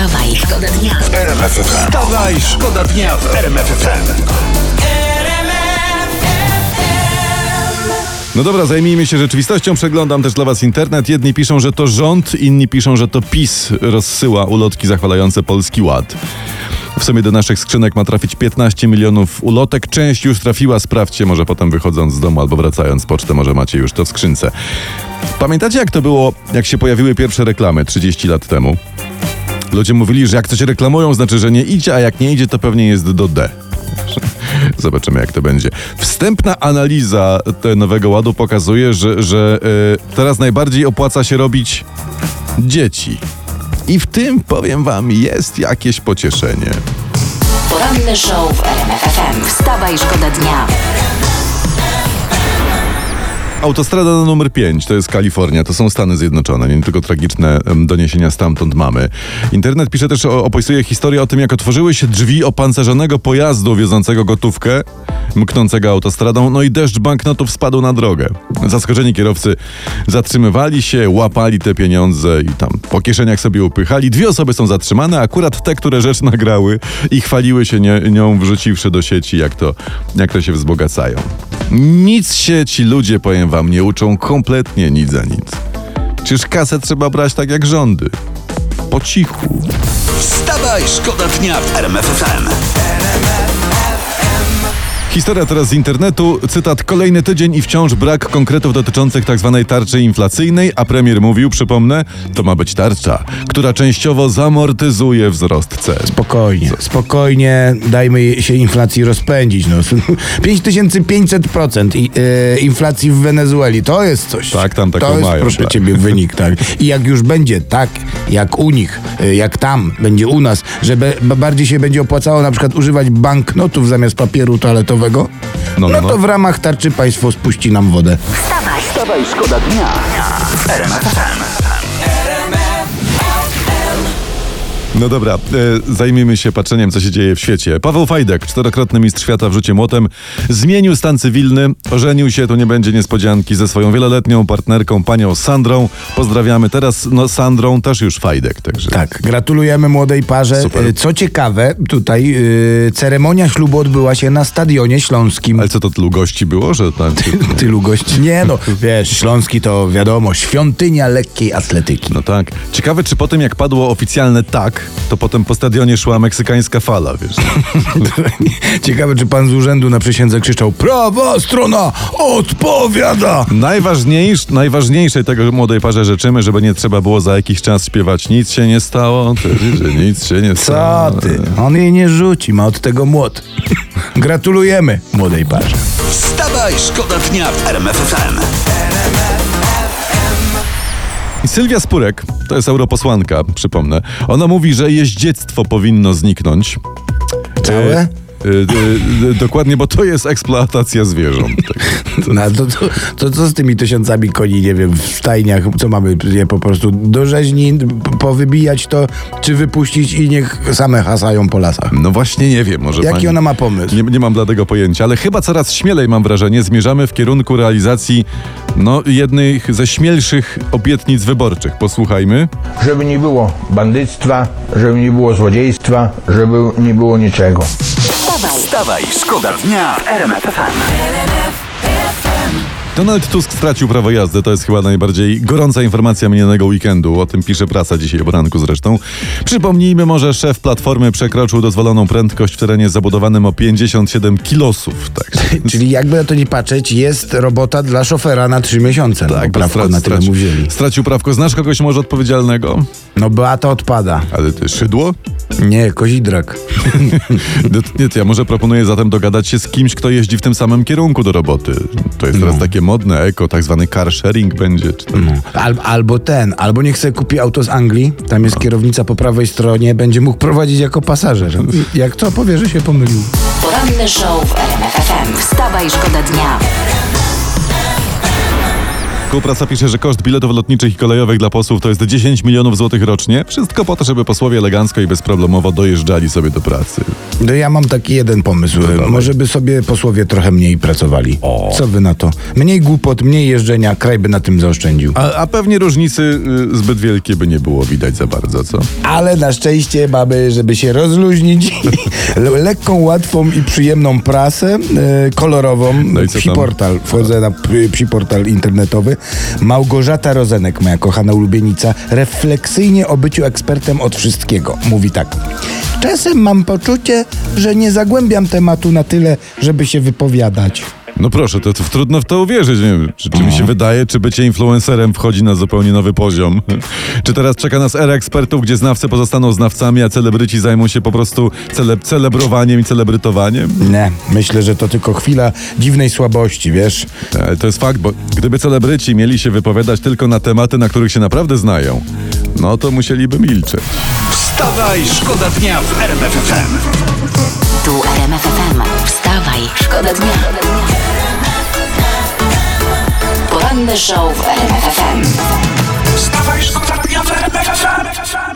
Wstawaj, szkoda dnia. Wstawaj, szkoda dnia w RMF FM. No dobra, zajmijmy się rzeczywistością. Przeglądam też dla Was internet. Jedni piszą, że to rząd, inni piszą, że to PiS rozsyła ulotki zachwalające Polski Ład. W sumie do naszych skrzynek ma trafić 15 milionów ulotek. Część już trafiła, sprawdźcie, może potem wychodząc z domu albo wracając z poczty, może macie już to w skrzynce. Pamiętacie jak to było, jak się pojawiły pierwsze reklamy 30 lat temu? Ludzie mówili, że jak coś reklamują, znaczy, że nie idzie, a jak nie idzie, to pewnie jest do D. Zobaczymy, jak to będzie. Wstępna analiza nowego ładu pokazuje, że, że y, teraz najbardziej opłaca się robić dzieci. I w tym, powiem wam, jest jakieś pocieszenie. Poranny show w RMF FM. Wstawaj, szkoda dnia. Autostrada numer 5 to jest Kalifornia, to są Stany Zjednoczone, nie tylko tragiczne doniesienia stamtąd mamy. Internet pisze też, opisuje historię o tym, jak otworzyły się drzwi opancerzonego pojazdu wiozącego gotówkę, mknącego autostradą, no i deszcz banknotów spadł na drogę. Zaskoczeni kierowcy zatrzymywali się, łapali te pieniądze i tam po kieszeniach sobie upychali. Dwie osoby są zatrzymane, akurat te, które rzecz nagrały i chwaliły się nie, nią wrzuciwszy do sieci, jak to, jak to się wzbogacają. Nic się ci ludzie, powiem wam, nie uczą kompletnie nic za nic. Czyż kasę trzeba brać tak jak rządy? Po cichu. Wstawaj, szkoda dnia w RMF FM. Historia teraz z internetu. Cytat: Kolejny tydzień i wciąż brak konkretów dotyczących tzw. tarczy inflacyjnej, a premier mówił, przypomnę, to ma być tarcza, która częściowo zamortyzuje wzrost cen. Spokojnie, spokojnie, dajmy się inflacji rozpędzić. No. 5500% i, e, inflacji w Wenezueli, to jest coś. Tak, tam taką To jest, mają, proszę tak. ciebie, wynik, tak. I jak już będzie tak, jak u nich, e, jak tam, będzie u nas, że be, ba- bardziej się będzie opłacało na przykład używać banknotów zamiast papieru toaletowego, No, no, no, no. to w ramach tarczy państwo spuści nam wodę. Wstawaj, Wstawaj, szkoda dnia No dobra, e, zajmijmy się patrzeniem, co się dzieje w świecie. Paweł Fajdek, czterokrotny mistrz świata w rzucie młotem, zmienił stan cywilny, ożenił się, tu nie będzie niespodzianki, ze swoją wieloletnią partnerką, panią Sandrą. Pozdrawiamy. Teraz, no, Sandrą też już Fajdek, także. Tak, gratulujemy młodej parze. Super. E, Co ciekawe, tutaj e, ceremonia ślubu odbyła się na Stadionie Śląskim. Ale co to tylu gości było, że tam... Tylu gości. Nie no, wiesz, Śląski to wiadomo, świątynia lekkiej atletyki. No tak. Ciekawe, czy po tym, jak padło oficjalne tak, to potem po stadionie szła meksykańska fala, wiesz. Ciekawe, czy pan z urzędu na przysiędze krzyczał Prawa strona odpowiada! Najważniejsze, najważniejsze tego że młodej parze życzymy, żeby nie trzeba było za jakiś czas śpiewać nic się nie stało, że nic się nie Co stało. ty? On jej nie rzuci, ma od tego młot. Gratulujemy młodej parze. Wstawaj, szkoda dnia w RMF FM. I Sylwia Spurek, to jest europosłanka, przypomnę, ona mówi, że jeździectwo powinno zniknąć. Całe? E, e, e, dokładnie, bo to jest eksploatacja zwierząt. Tak. No, to, to, to co z tymi tysiącami koni, nie wiem, w stajniach, co mamy je po prostu do rzeźni powybijać to, czy wypuścić i niech same hasają po lasach? No właśnie nie wiem, może Jaki pani... ona ma pomysł? Nie, nie mam dla tego pojęcia, ale chyba coraz śmielej mam wrażenie, zmierzamy w kierunku realizacji no, jednej ze śmielszych obietnic wyborczych. Posłuchajmy. żeby nie było bandyctwa, żeby nie było złodziejstwa, żeby nie było niczego. Wstawaj, szkoda dnia w RMF FM. Donald Tusk stracił prawo jazdy. To jest chyba najbardziej gorąca informacja minionego weekendu. O tym pisze prasa dzisiaj o poranku zresztą. Przypomnijmy może, szef Platformy przekroczył dozwoloną prędkość w terenie zabudowanym o 57 kilosów. Tak. Czyli jakby na to nie patrzeć, jest robota dla szofera na trzy miesiące. No, Tak, prawko na tyle mu wzięli. Stracił prawko. Znasz kogoś może odpowiedzialnego? No Beata odpada. Ale ty szydło? Nie, kozidrak. No, Nie, to ja może proponuję zatem dogadać się z kimś, kto jeździ w tym samym kierunku do roboty. To jest teraz takie modne eko, tak zwany car sharing będzie. Czy tam... Al, albo ten, albo niech sobie kupi auto z Anglii, tam jest kierownica po prawej stronie, będzie mógł prowadzić jako pasażer. Jak to powie, że się pomylił. poranny show w RMF FM. Wstawaj, szkoda dnia. Wtorku prasa pisze, że koszt biletów lotniczych i kolejowych dla posłów to jest 10 milionów złotych rocznie. Wszystko po to, żeby posłowie elegancko i bezproblemowo dojeżdżali sobie do pracy. No ja mam taki jeden pomysł. Może by sobie posłowie trochę mniej pracowali. Co wy na to? Mniej głupot, mniej jeżdżenia, kraj by na tym zaoszczędził. A, a pewnie różnicy y, zbyt wielkie by nie było widać za bardzo, co? Ale na szczęście mamy, żeby się rozluźnić, le- lekką, łatwą i przyjemną prasę, e, kolorową, No i psi tam? portal, wchodzę na psi portal internetowy. Małgorzata Rozenek, moja kochana ulubienica, refleksyjnie o byciu ekspertem od wszystkiego. Mówi tak. Czasem mam poczucie, że nie zagłębiam tematu na tyle, żeby się wypowiadać. No proszę, to, to trudno w to uwierzyć. Nie wiem, czy, czy mi się wydaje, czy bycie influencerem wchodzi na zupełnie nowy poziom? czy teraz czeka nas era ekspertów, gdzie znawcy pozostaną znawcami, a celebryci zajmą się po prostu cele, celebrowaniem i celebrytowaniem? Nie, myślę, że to tylko chwila dziwnej słabości, wiesz? E, To jest fakt, bo gdyby celebryci mieli się wypowiadać tylko na tematy, na których się naprawdę znają, no to musieliby milczeć. Wstawaj, szkoda dnia w RMF FM. Tu RMF FM. Wstawaj, szkoda dnia. Show w RMF FM. Wstawaj, szkoda dnia w RMF FM.